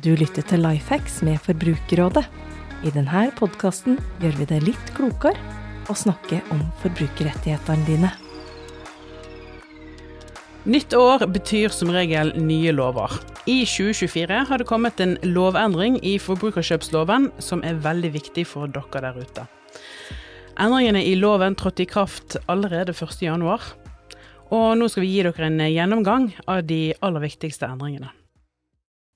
Du lytter til Lifehacks med Forbrukerrådet. I denne podkasten gjør vi det litt klokere å snakke om forbrukerrettighetene dine. Nytt år betyr som regel nye lover. I 2024 har det kommet en lovendring i forbrukerkjøpsloven som er veldig viktig for dere der ute. Endringene i loven trådte i kraft allerede 1.1, og nå skal vi gi dere en gjennomgang av de aller viktigste endringene.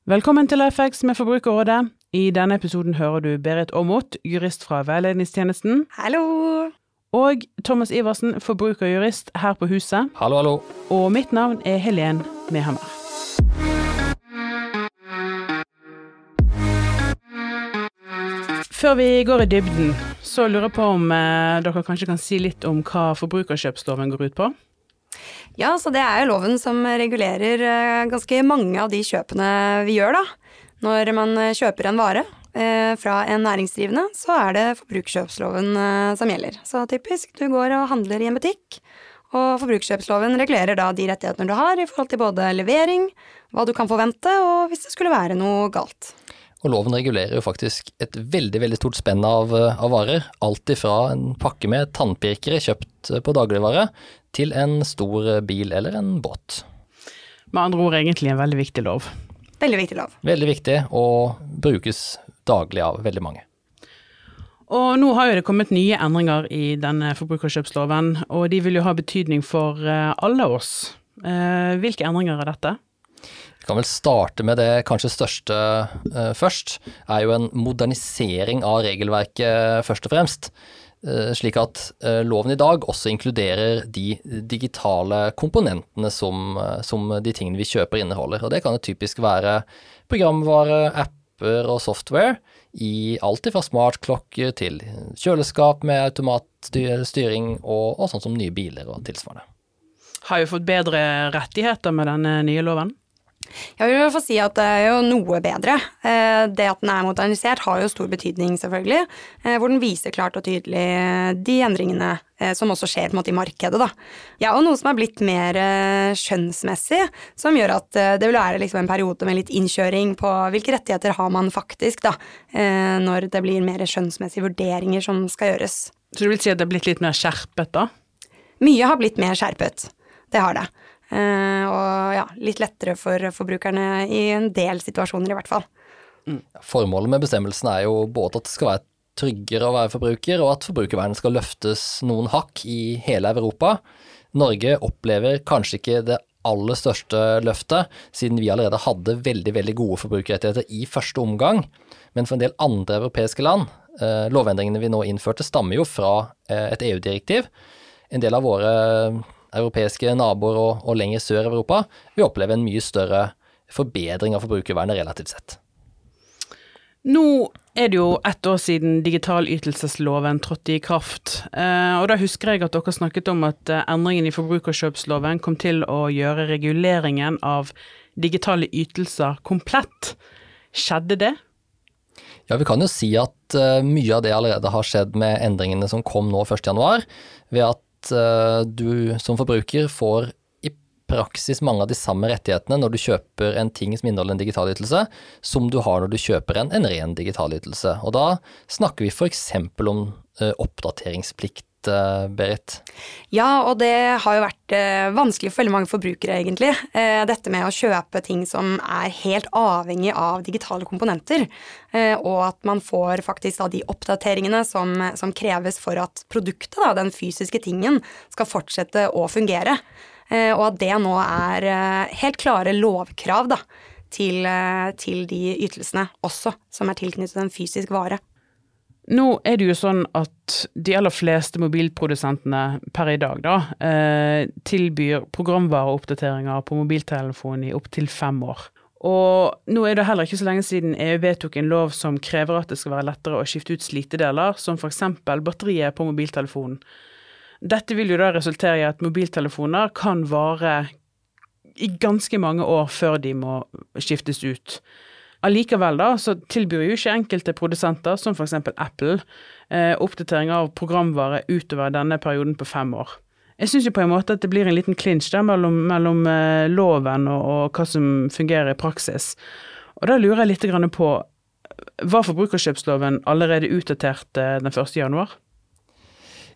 Velkommen til LifeX med Forbrukerrådet. I denne episoden hører du Berit Aamodt, jurist fra Veiledningstjenesten. Hallo! Og Thomas Iversen, forbrukerjurist her på huset. Hallo, hallo. Og mitt navn er Helen Mehammer. Før vi går i dybden, så lurer jeg på om eh, dere kanskje kan si litt om hva forbrukerkjøpsloven går ut på? Ja, så det er jo loven som regulerer eh, ganske mange av de kjøpene vi gjør, da. Når man eh, kjøper en vare eh, fra en næringsdrivende, så er det forbrukerkjøpsloven som gjelder. Så typisk, du går og handler i en butikk, og forbrukerkjøpsloven regulerer da de rettighetene du har i forhold til både levering, hva du kan forvente, og hvis det skulle være noe galt. Og loven regulerer jo faktisk et veldig veldig stort spenn av, av varer. Alt ifra en pakke med tannpirkere kjøpt på dagligvare, til en stor bil eller en båt. Med andre ord egentlig en veldig viktig lov. Veldig viktig lov. Veldig viktig, og brukes daglig av veldig mange. Og nå har jo det kommet nye endringer i denne forbrukerkjøpsloven, og de vil jo ha betydning for eh, alle oss. Eh, hvilke endringer er dette? Vi kan vel starte med det kanskje største uh, først. er jo en modernisering av regelverket først og fremst. Uh, slik at uh, loven i dag også inkluderer de digitale komponentene som, som, de tingene vi kjøper inneholder. Og det kan jo typisk være programvare, apper og software i alt fra smartklokker til kjøleskap med automatstyring og, og sånn som nye biler og tilsvarende. Har vi fått bedre rettigheter med denne nye loven? Jeg vil i hvert fall si at det er jo noe bedre. Eh, det at den er modernisert har jo stor betydning, selvfølgelig. Eh, hvor den viser klart og tydelig de endringene eh, som også skjer på en måte i markedet, da. Ja, og noe som er blitt mer skjønnsmessig, som gjør at det vil være liksom en periode med litt innkjøring på hvilke rettigheter har man faktisk, da, når det blir mer skjønnsmessige vurderinger som skal gjøres. Så du vil si at det er blitt litt mer skjerpet, da? Mye har blitt mer skjerpet. Det har det. Eh, og ja, litt lettere for forbrukerne i en del situasjoner, i hvert fall. Mm. Formålet med bestemmelsen er jo både at det skal være tryggere å være forbruker, og at forbrukervernet skal løftes noen hakk i hele Europa. Norge opplever kanskje ikke det aller største løftet, siden vi allerede hadde veldig veldig gode forbrukerrettigheter i første omgang. Men for en del andre europeiske land, eh, lovendringene vi nå innførte, stammer jo fra eh, et EU-direktiv. En del av våre europeiske naboer og, og lenger sør i Europa vil oppleve en mye større forbedring av forbrukervernet relativt sett. Nå er det jo ett år siden digitalytelsesloven trådte i kraft, eh, og da husker jeg at dere snakket om at eh, endringen i forbrukerkjøpsloven kom til å gjøre reguleringen av digitale ytelser komplett. Skjedde det? Ja, vi kan jo si at uh, mye av det allerede har skjedd med endringene som kom nå 1.1, ved at uh, du som forbruker får i praksis mange av de samme rettighetene når du kjøper en ting som inneholder en digital ytelse, som du har når du kjøper en, en ren digital ytelse. Og da snakker vi f.eks. om uh, oppdateringsplikt Eh, Berit? Ja, og det har jo vært eh, vanskelig for veldig mange forbrukere, egentlig. Eh, dette med å kjøpe ting som er helt avhengig av digitale komponenter. Og at man får faktisk da de oppdateringene som, som kreves for at produktet, da, den fysiske tingen, skal fortsette å fungere. Og at det nå er helt klare lovkrav da, til, til de ytelsene også, som er tilknyttet en fysisk vare. Nå er det jo sånn at de aller fleste mobilprodusentene per i dag da, eh, tilbyr programvareoppdateringer på mobiltelefonen i opptil fem år. Og nå er det heller ikke så lenge siden EU vedtok en lov som krever at det skal være lettere å skifte ut slitedeler, som f.eks. batteriet på mobiltelefonen. Dette vil jo da resultere i at mobiltelefoner kan vare i ganske mange år før de må skiftes ut. Allikevel da, så tilbyr jo ikke enkelte produsenter, som f.eks. Apple, eh, oppdatering av programvare utover denne perioden på fem år. Jeg syns på en måte at det blir en liten klinsj mellom, mellom eh, loven og, og, hva som fungerer i praksis. Og da lurer jeg litt på, var forbrukerkjøpsloven allerede utdatert eh, den 1. januar?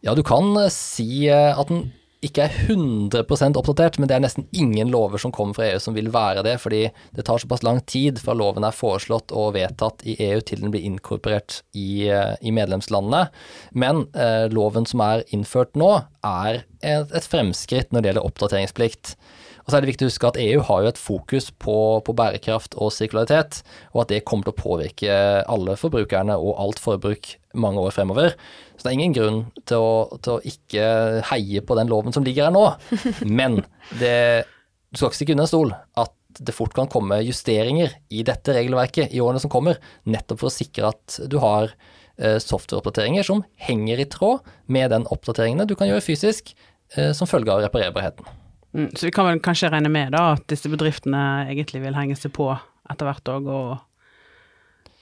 Ja, du kan eh, si eh, at den ikke er 100% oppdatert, men det er nesten ingen lover som kommer fra EU som vil være det, fordi det tar såpass lang tid fra loven er foreslått og vedtatt i EU til den blir inkorporert i, eh, i medlemslandene. Men eh, loven som er innført nå, er et, et fremskritt når det gjelder oppdateringsplikt. Og så er det viktig å huske at EU har jo et fokus på, på, bærekraft og sirkularitet, og at det kommer til å påvirke alle forbrukerne og alt forbruk mange år fremover. Så det er ingen grunn til å, til å ikke heie på den loven som ligger her nå. Men det, du skal ikke stikke under en stol at det fort kan komme justeringer i dette regelverket i årene som kommer, nettopp for å sikre at du har eh, softwareoppdateringer som henger i tråd med den oppdateringene du kan gjøre fysisk eh, som følge av reparerbarheten. Mm, så vi kan vel kanskje regne med da at disse bedriftene egentlig vil henge seg på etter hvert òg, og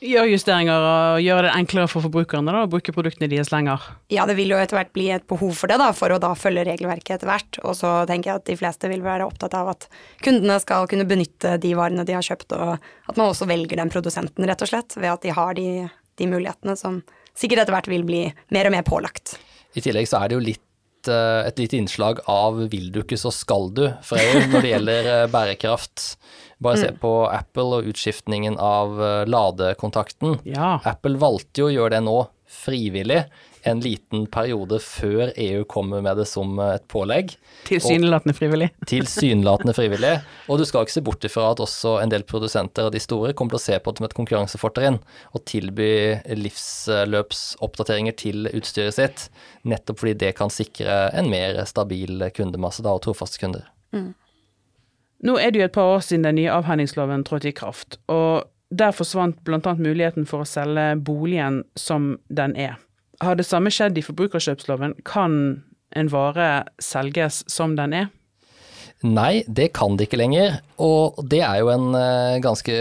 gjøre justeringer og gjøre det enklere for forbrukerne da, å bruke produktene deres lenger. Ja, det vil jo etter hvert bli et behov for det, da, for å da følge regelverket etter hvert. Og så tenker jeg at de fleste vil være opptatt av at kundene skal kunne benytte de varene de har kjøpt, og at man også velger den produsenten, rett og slett, ved at de har de, de mulighetene som sikkert etter hvert vil bli mer og mer pålagt. I tillegg så er det jo litt Eh, et lite innslag av vil du ikke, så skal du fra EU når det gjelder eh, bærekraft. Bare se mm. på Apple og utskiftningen av eh, ladekontakten. Ja. Apple valgte jo å gjøre det nå frivillig en liten periode før EU kommer med det som et pålegg. Tilsynelatende frivillig. Tilsynelatende frivillig. Og du skal ikke se bort ifra at også en del produsenter av de store kommer til å se på det som et konkurransefortrinn og tilby livsløpsoppdateringer til utstyret sitt, nettopp fordi det kan sikre en mer stabil kundemasse da, og trofaste kunder. Mm. Nå er det jo et par år siden den nye avhendingsloven trådte i kraft, og der forsvant bl.a. muligheten for å selge boligen som den er. Har det samme skjedd i forbrukerkjøpsloven? Kan en vare selges som den er? Nei, det kan det ikke lenger. Og det er jo en uh, ganske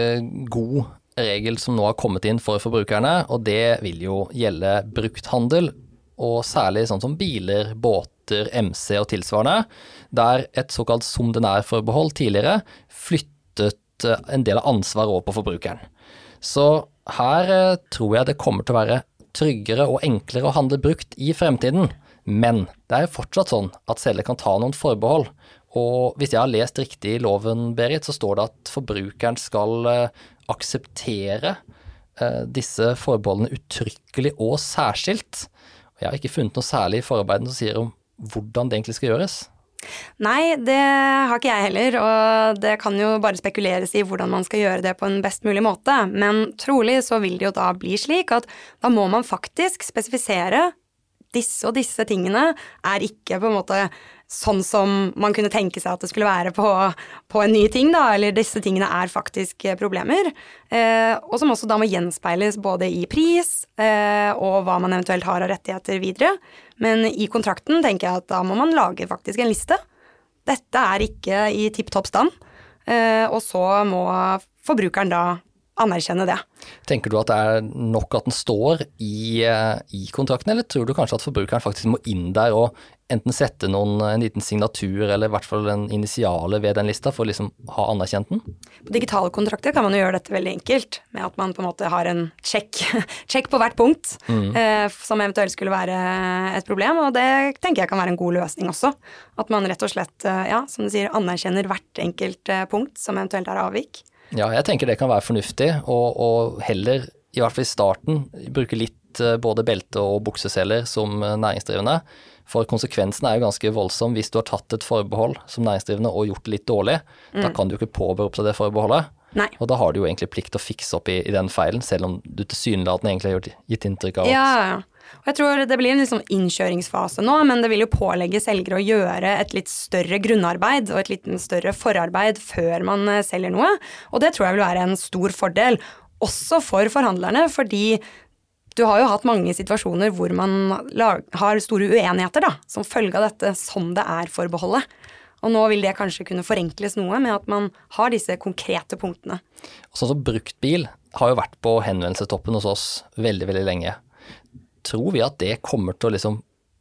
god regel som nå har kommet inn for forbrukerne, og det vil jo gjelde brukthandel. Og særlig sånn som biler, båter, MC og tilsvarende, der et såkalt som den er-forbehold tidligere flyttet eh, en del av ansvaret over på forbrukeren. Så her uh, tror jeg det kommer til å være tryggere og enklere å handle brukt i fremtiden. Men det er jo fortsatt sånn at selger kan ta noen forbehold. Og hvis jeg har lest riktig i loven, Berit, så står det at forbrukeren skal eh, akseptere eh, disse forbeholdene uttrykkelig og særskilt. Og jeg har ikke funnet noe særlig i forarbeidene som sier om hvordan det egentlig skal gjøres. Nei, det har ikke jeg heller, og det kan jo bare spekuleres i hvordan man skal gjøre det på en best mulig måte, men trolig så vil det jo da bli slik at da må man faktisk spesifisere disse og disse tingene er ikke på en måte sånn som man kunne tenke seg at det skulle være på, på en ny ting, da, eller disse tingene er faktisk problemer, eh, og som også da må gjenspeiles både i pris eh, og hva man eventuelt har av rettigheter videre. Men i kontrakten tenker jeg at da må man lage faktisk en liste. Dette er ikke i tipp topp stand, eh, og så må forbrukeren da anerkjenne det. Tenker du at det er nok at den står i, eh, i kontrakten, eller tror du kanskje at forbrukeren faktisk må inn der og enten sette noen, en liten signatur eller i hvert fall en initiale ved den lista for å liksom ha anerkjent den? På digitale kontrakter kan man jo gjøre dette veldig enkelt, med at man på en måte har en sjekk, på hvert punkt mm. eh, som eventuelt skulle være et problem, og det tenker jeg kan være en god løsning også. At man rett og slett, eh, ja, som du sier, anerkjenner hvert enkelt eh, punkt som eventuelt er avvik. Ja, jeg tenker det kan være fornuftig, og, og heller, i hvert fall i starten, bruke litt eh, både belte og bukseseler som eh, næringsdrivende. For konsekvensen er jo ganske voldsom hvis du har tatt et forbehold som næringsdrivende og gjort det litt dårlig. Mm. Da kan du jo ikke påberope deg det forbeholdet. Nei. Og da har du jo egentlig plikt til å fikse opp i, i den feilen, selv om du tilsynelatende egentlig har gitt inntrykk av at ja, og jeg tror Det blir en liksom innkjøringsfase nå, men det vil jo pålegge selgere å gjøre et litt større grunnarbeid og et litt større forarbeid før man eh, selger noe. Og det tror jeg vil være en stor fordel, også for forhandlerne, fordi du har jo hatt mange situasjoner hvor man har store uenigheter da, som følge av dette som det er forbeholdet. Og nå vil det kanskje kunne forenkles noe med at man har disse konkrete punktene. Sånn som bruktbil har jo vært på henvendelsetoppen hos oss veldig, veldig lenge tror vi at det kommer til å liksom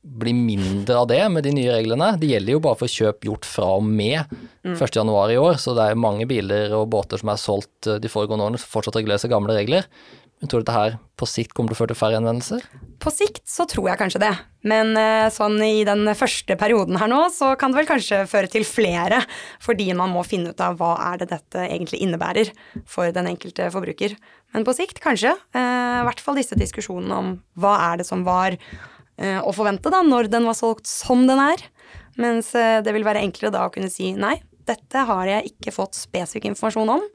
bli mindre av det med de nye reglene. Det gjelder jo bare for kjøp gjort fra og med 1.1 i år, så det er mange biler og båter som er solgt de foregående årene som fortsatt reguleres av gamle regler. Men tror du dette her på sikt kommer til å føre til færre henvendelser? På sikt så tror jeg kanskje det, men eh, sånn i den første perioden her nå, så kan det vel kanskje føre til flere, fordi man må finne ut av hva er det dette egentlig innebærer for den enkelte forbruker. Men på sikt kanskje. Eh, I hvert fall disse diskusjonene om hva er det som var eh, å forvente da, når den var solgt som den er. Mens det vil være enklere da å kunne si nei, dette har jeg ikke fått spesifikk informasjon om,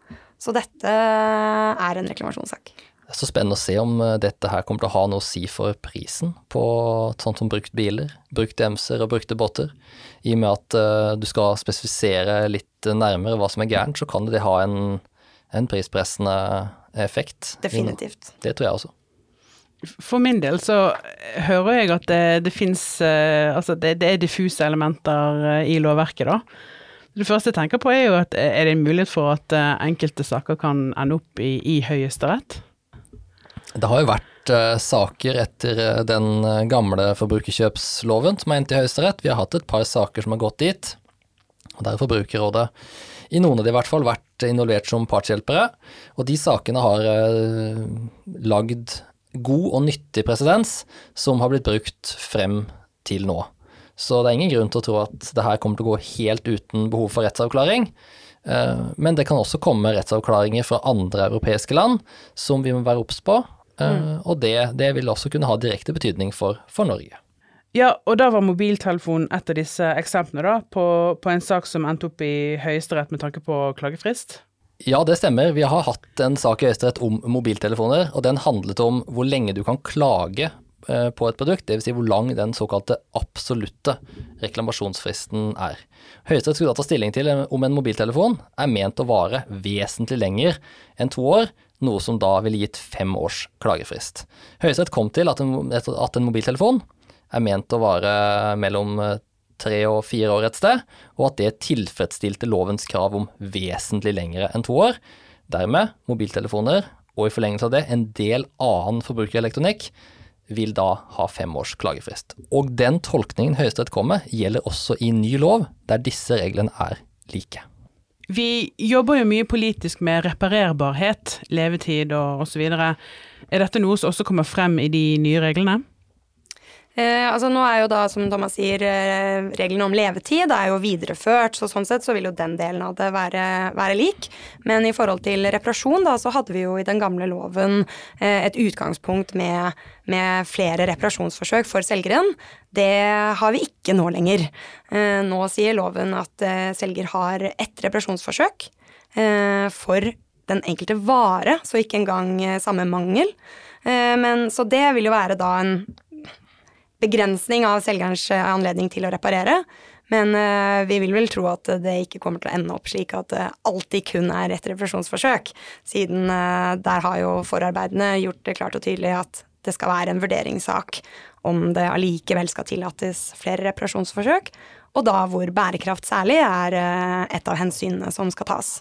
så dette er en reklamasjonssak. Det er så spennende å se om eh, dette her kommer til å ha noe å si for prisen på sånn som brukt biler, brukte MC-er og brukte båter. I og med at uh, du skal spesifisere litt nærmere hva som er gærent, så kan det ha en, en prispressende effekt. Definitivt. Det tror jeg også. For min del så hører jeg at det, det fins uh, Altså det, det, er diffuse elementer uh, i lovverket, da. Det første jeg tenker på er jo at er det en mulighet for at enkelte saker kan ende opp i, i Høyesterett? Det har jo vært uh, saker etter uh, den uh, gamle forbrukerkjøpsloven som er endt i Høyesterett. Vi har hatt et par saker som har gått dit. Og der har Forbrukerrådet, i noen av de i hvert fall, vært involvert som partshjelpere. Og de sakene har lagd god og nyttig presedens som har blitt brukt frem til nå. Så det er ingen grunn til å tro at det her kommer til å gå helt uten behov for rettsavklaring. Men det kan også komme rettsavklaringer fra andre europeiske land som vi må være obs på, Mm. Og det, det, vil også kunne ha direkte betydning for, for, Norge. Ja, og da var mobiltelefonen et av disse eksemplene, da, på, på en sak som endte opp i Høyesterett med tanke på klagefrist? Ja, det stemmer. Vi har hatt en sak i Høyesterett om mobiltelefoner, og den handlet om hvor lenge du kan klage eh, på et produkt, dvs. Si hvor lang den såkalte absolutte reklamasjonsfristen er. Høyesterett skulle da ta stilling til om en mobiltelefon er ment å vare vesentlig lenger enn to år, noe som da ville gitt fem års klagefrist. Høyesterett kom til at en, at en, mobiltelefon er ment å vare mellom eh, tre og fire år et sted, og at det tilfredsstilte lovens krav om vesentlig lengre enn to år. Dermed, mobiltelefoner, og i forlengelse av det, en del annen forbrukerelektronikk, vil da ha fem års klagefrist. Og den tolkningen Høyesterett kom med, gjelder også i ny lov, der disse reglene er like. Vi jobber jo mye politisk med reparerbarhet, levetid og osv. Er dette noe som også kommer frem i de nye reglene? Eh, altså nå er jo da, som Thomas sier, eh, reglene om levetid er jo videreført, så sånn sett så vil jo den delen av det være, være, lik. Men i forhold til reparasjon, da, så hadde vi jo i den gamle loven eh, et utgangspunkt med, med, flere reparasjonsforsøk for selgeren. Det har vi ikke nå lenger. Eh, nå sier loven at eh, selger har ett reparasjonsforsøk eh, for den enkelte vare, så ikke engang samme mangel. Men, så det vil jo være da en begrensning av selgerens eh, anledning til å reparere. Men uh, vi vil vel tro at det ikke kommer til å ende opp slik at det alltid kun er et reparasjonsforsøk, siden uh, der har jo forarbeidene gjort det klart og tydelig at det skal være en vurderingssak om det allikevel skal tillates flere reparasjonsforsøk, og da hvor bærekraft særlig er uh, et av hensynene som skal tas.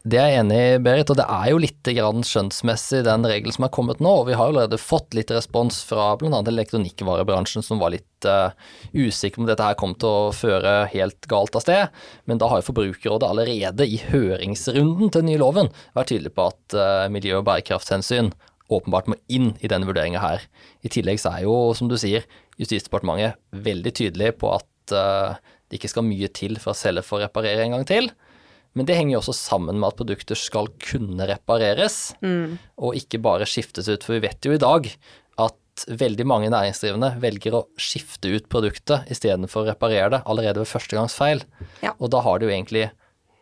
Det er jeg enig i, Berit, og det er jo litt skjønnsmessig den regelen som er kommet nå. og Vi har jo allerede fått litt respons fra bl.a. elektronikkvarebransjen som var litt uh, usikker om dette her kom til å føre helt galt av sted. Men da har jo Forbrukerrådet allerede i høringsrunden til den nye loven vært tydelig på at uh, miljø- og bærekraftshensyn åpenbart må inn i denne vurderinga her. I tillegg så er jo, som du sier, Justisdepartementet veldig tydelig på at uh, det ikke skal mye til for å selge for å reparere en gang til. Men det henger jo også sammen med at produkter skal kunne repareres, mm. og ikke bare skiftes ut. For vi vet jo i dag at veldig mange næringsdrivende velger å skifte ut produktet istedenfor å reparere det allerede ved førstegangsfeil. Ja. Og da har det jo egentlig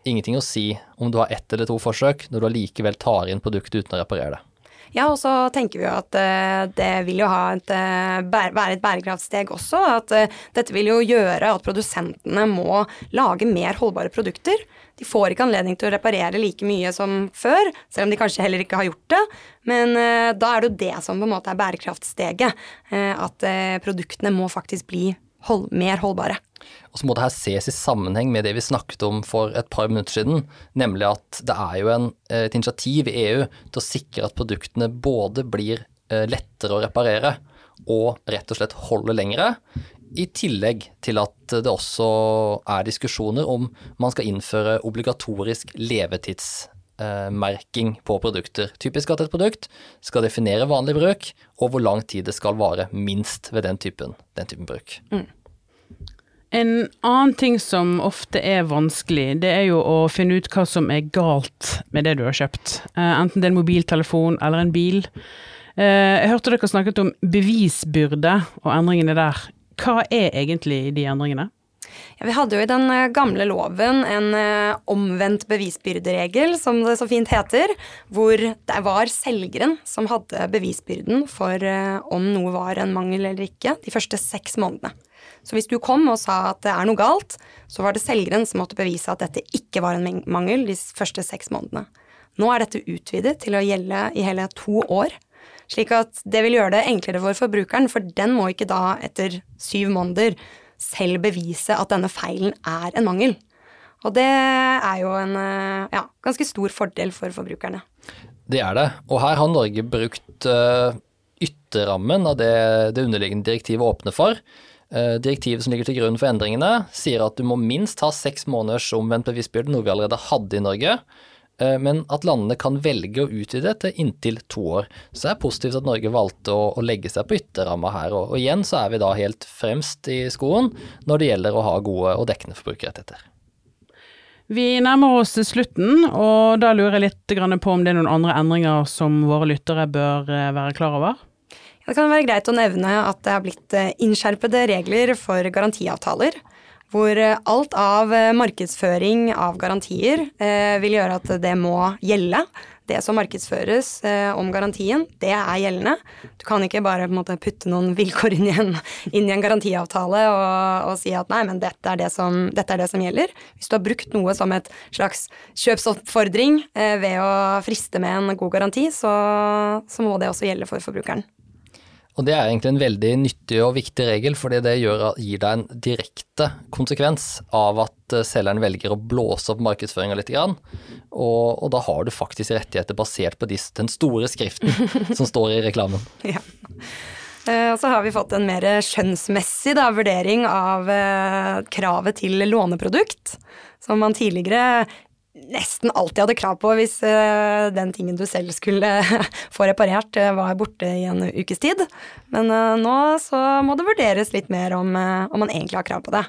ingenting å si om du har ett eller to forsøk, når du allikevel tar inn produktet uten å reparere det. Ja, og så tenker vi jo at uh, det vil jo et, uh, være et bærekraftsteg også. At uh, dette vil jo gjøre at produsentene må lage mer holdbare produkter. De får ikke anledning til å reparere like mye som før, selv om de kanskje heller ikke har gjort det. Men da er det jo det som på en måte er bærekraftsteget. at produktene må faktisk bli hold mer holdbare. Og så må det her ses i sammenheng med det vi snakket om for et par minutter siden, nemlig at det er jo en, eh, et initiativ i EU til å sikre at produktene både blir eh, lettere å reparere og rett og slett holder lengre. I tillegg til at det også er diskusjoner om man skal innføre obligatorisk levetidsmerking på produkter. Typisk at et produkt skal definere vanlig bruk, og hvor lang tid det skal vare minst ved den typen, den typen bruk. Mm. En annen ting som ofte er vanskelig, det er jo å finne ut hva som er galt med det du har kjøpt. Eh, enten det er en mobiltelefon eller en bil. Eh, jeg hørte dere snakket om bevisbyrde og endringene der. Hva er egentlig de endringene? Ja, vi hadde jo i den eh, gamle loven en uh, omvendt bevisbyrderegel, som det så fint heter, hvor det var selgeren som hadde bevisbyrden for uh, om noe var en mangel eller ikke, de første seks månedene. Så hvis du kom og sa at det er noe galt, så var det selgeren som måtte bevise at dette ikke var en mangel de første seks månedene. Nå er dette utvidet til å gjelde i hele to år. Slik at det vil gjøre det enklere for forbrukeren, for den må ikke da etter syv måneder selv bevise at denne feilen er en mangel. Og det er jo en eh, ja, ganske stor fordel for forbrukerne. Det er det, og her har Norge brukt uh, ytterrammen av det det underliggende direktivet åpner for. Uh, direktivet som ligger til grunn for endringene, sier at du må minst ha seks måneders omvendt bevisbyrde, noe vi allerede hadde i Norge. Uh, men at landene kan velge å utvide til inntil to år. Så det er positivt at Norge valgte å, å legge seg på ytterramma her. Og, og igjen så er vi da helt fremst i skoen når det gjelder å ha gode og dekkende forbrukerrettigheter. Vi nærmer oss slutten, og da lurer jeg litt på om det er noen andre endringer som våre lyttere bør eh, være klar over? Det kan være greit å nevne at det har blitt eh, innskjerpede regler for garantiavtaler. Hvor eh, alt av markedsføring av garantier vil gjøre at det må gjelde det som markedsføres eh, om garantien, det er gjeldende. Du kan ikke bare måte, putte noen vilkår inn i en, inn i en garantiavtale og, og, si at nei, men dette er, som, dette er, det som, gjelder. Hvis du har brukt noe som et slags kjøpsoppfordring eh, ved å friste med en god garanti, så, så må det også gjelde for forbrukeren. Og det er egentlig en veldig nyttig og viktig regel, fordi det gjør, gir deg en direkte konsekvens av at eh, selgeren velger å blåse opp markedsføringa litt. Grann, og, og, da har du faktisk rettigheter basert på den store skriften som står i reklamen. Ja. Eh, og så har vi fått en mer skjønnsmessig da, vurdering av eh, kravet til låneprodukt. Som man tidligere nesten alltid hadde krav på hvis uh, den tingen du selv skulle få reparert, uh, var borte i en ukes tid. Men uh, nå så må det vurderes litt mer om, om, man egentlig har krav på det.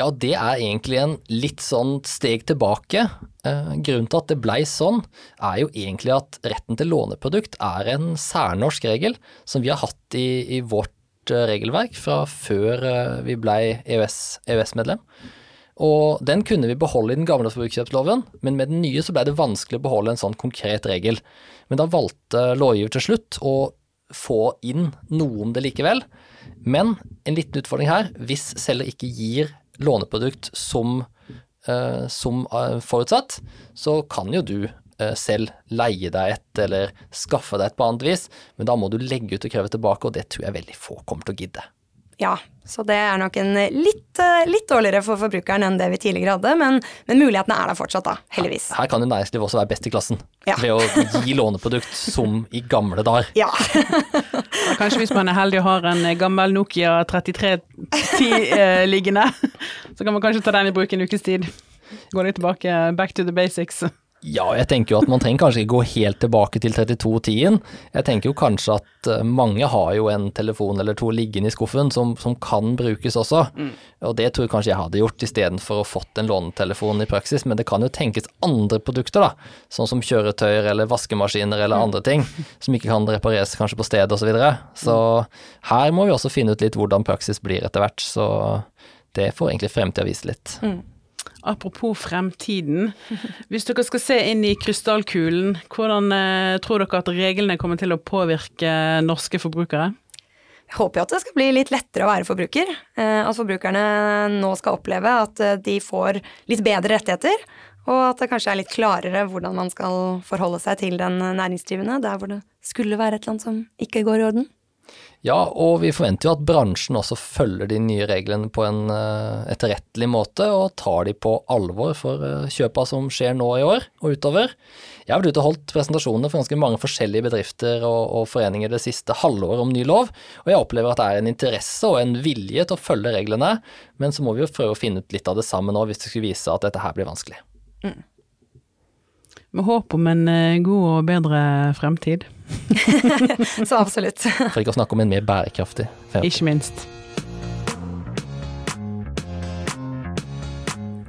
Ja, det er egentlig en litt sånn steg tilbake. grunnen til at det blei sånn, er jo egentlig at retten til låneprodukt er en særnorsk regel som vi har hatt i, i vårt regelverk fra før vi blei EØS-medlem. EØS og den kunne vi beholde i den gamle forbrukerkjøpsloven, men med den nye så ble det vanskelig å beholde en sånn konkret regel. Men da valgte lovgiver til slutt å få inn noe om det likevel. Men en liten utfordring her, hvis selger ikke gir låneprodukt som, eh, som uh, forutsatt, så kan jo du eh, selv leie deg et eller skaffe deg et på annet vis, men da må du legge ut og kreve tilbake, og det tror jeg veldig få kommer til å gidde. Ja, så det er nok en litt, eh, litt, dårligere for forbrukeren enn det vi tidligere hadde, men, men mulighetene er der fortsatt, da, heldigvis. Her kan jo næringslivet også være best i klassen, ja. ved å gi låneprodukt som i gamle dager. Ja. Kanskje hvis man er heldig og har en gammel Nokia 3310 eh, liggende, så kan man kanskje ta den i bruk en ukes tid. Gå litt tilbake, back to the basics. Ja, jeg tenker jo at man trenger kanskje ikke gå helt tilbake til 3210-en. Jeg tenker jo kanskje at eh, mange har jo en telefon eller to liggende i skuffen som, som kan brukes også. Mm. Og det tror jeg kanskje jeg hadde gjort istedenfor å fått en lånetelefon i praksis. Men det kan jo tenkes andre produkter, da. Sånn som kjøretøyer eller vaskemaskiner eller mm. andre ting. Som ikke kan repareres kanskje på stedet osv. Så, videre. så her må vi også finne ut litt hvordan praksis blir etter hvert. Så det får egentlig fremtida vise litt. Mm. Apropos fremtiden. Hvis dere skal se inn i krystallkulen, hvordan eh, tror dere at reglene kommer til å påvirke norske forbrukere? Jeg håper at det skal bli litt lettere å være forbruker. Eh, at forbrukerne nå skal oppleve at eh, de får litt bedre rettigheter. Og at det kanskje er litt klarere hvordan man skal forholde seg til den næringsdrivende der hvor det skulle være et land som ikke går i orden. Ja, og vi forventer jo at bransjen også følger de nye reglene på en uh, etterrettelig måte, og tar de på alvor for uh, kjøpa som skjer nå i år og utover. Jeg har vært ute og holdt presentasjoner for ganske mange forskjellige bedrifter og, og foreninger det siste halvåret om ny lov, og jeg opplever at det er en interesse og en vilje til å følge reglene, men så må vi jo prøve å finne ut litt av det samme nå hvis det skulle vise at dette her blir vanskelig. Mm. Med håp om en eh, god og bedre fremtid. Så absolutt. For ikke å snakke om en mer bærekraftig fremtid. Ikke minst.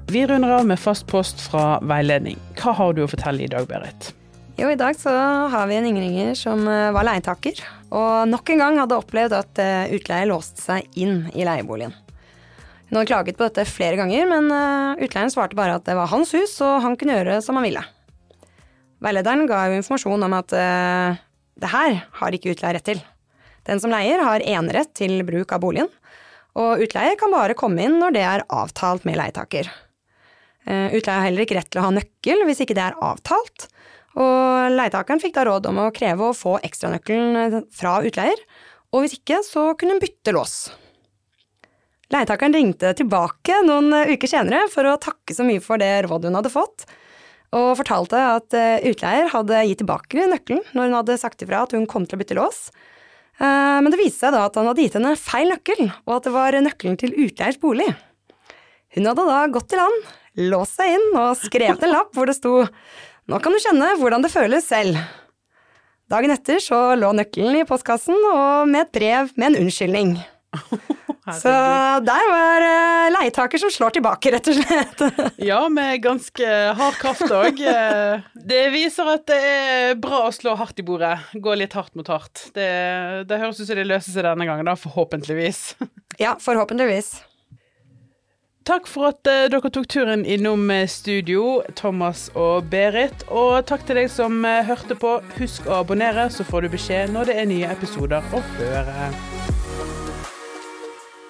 Vi runder av med fast post fra veiledning. Hva har du å fortelle i dag, Berit? Jo, i dag så har vi en innringer som eh, var leietaker, og nok en gang hadde opplevd at eh, utleier låste seg inn i leieboligen. Hun hadde klaget på dette flere ganger, men utleieren svarte bare at det var hans hus, og han kunne gjøre som han ville. Veilederen ga jo informasjon om at det her har ikke utleier rett til. Den som leier, har enerett til bruk av boligen, og utleier kan bare komme inn når det er avtalt med leietaker. Uh, utleier har heller ikke rett til å ha nøkkel hvis ikke det er avtalt, og leietakeren fikk da råd om å kreve å få ekstranøkkelen fra utleier, og hvis ikke så kunne hun bytte lås. Leietakeren ringte tilbake noen uker senere for å takke så mye for det rådet hun hadde fått, og fortalte at eh, utleier hadde gitt tilbake nøkkelen når hun hadde sagt ifra at hun kom til å bytte lås. Eh, men det viste seg da at han hadde gitt henne feil nøkkel, og at det var nøkkelen til utleiers bolig. Hun hadde da gått til han, låst seg inn og skrevet en lapp hvor det sto Nå kan du kjenne hvordan det føles selv. Dagen etter så lå nøkkelen i postkassen og med et brev med en unnskyldning. Så der var uh, leietaker som slår tilbake, rett og slett. ja, med ganske hard kraft òg. Eh, det viser at det er bra å slå hardt i bordet. Gå litt hardt mot hardt. Det, det høres ut som det løser seg denne gangen, da, forhåpentligvis. ja, forhåpentligvis. Takk for at uh, dere tok turen innom studio, Thomas og Berit. Og takk til deg som hørte på. Husk å abonnere, så får du beskjed når det er nye episoder å høre.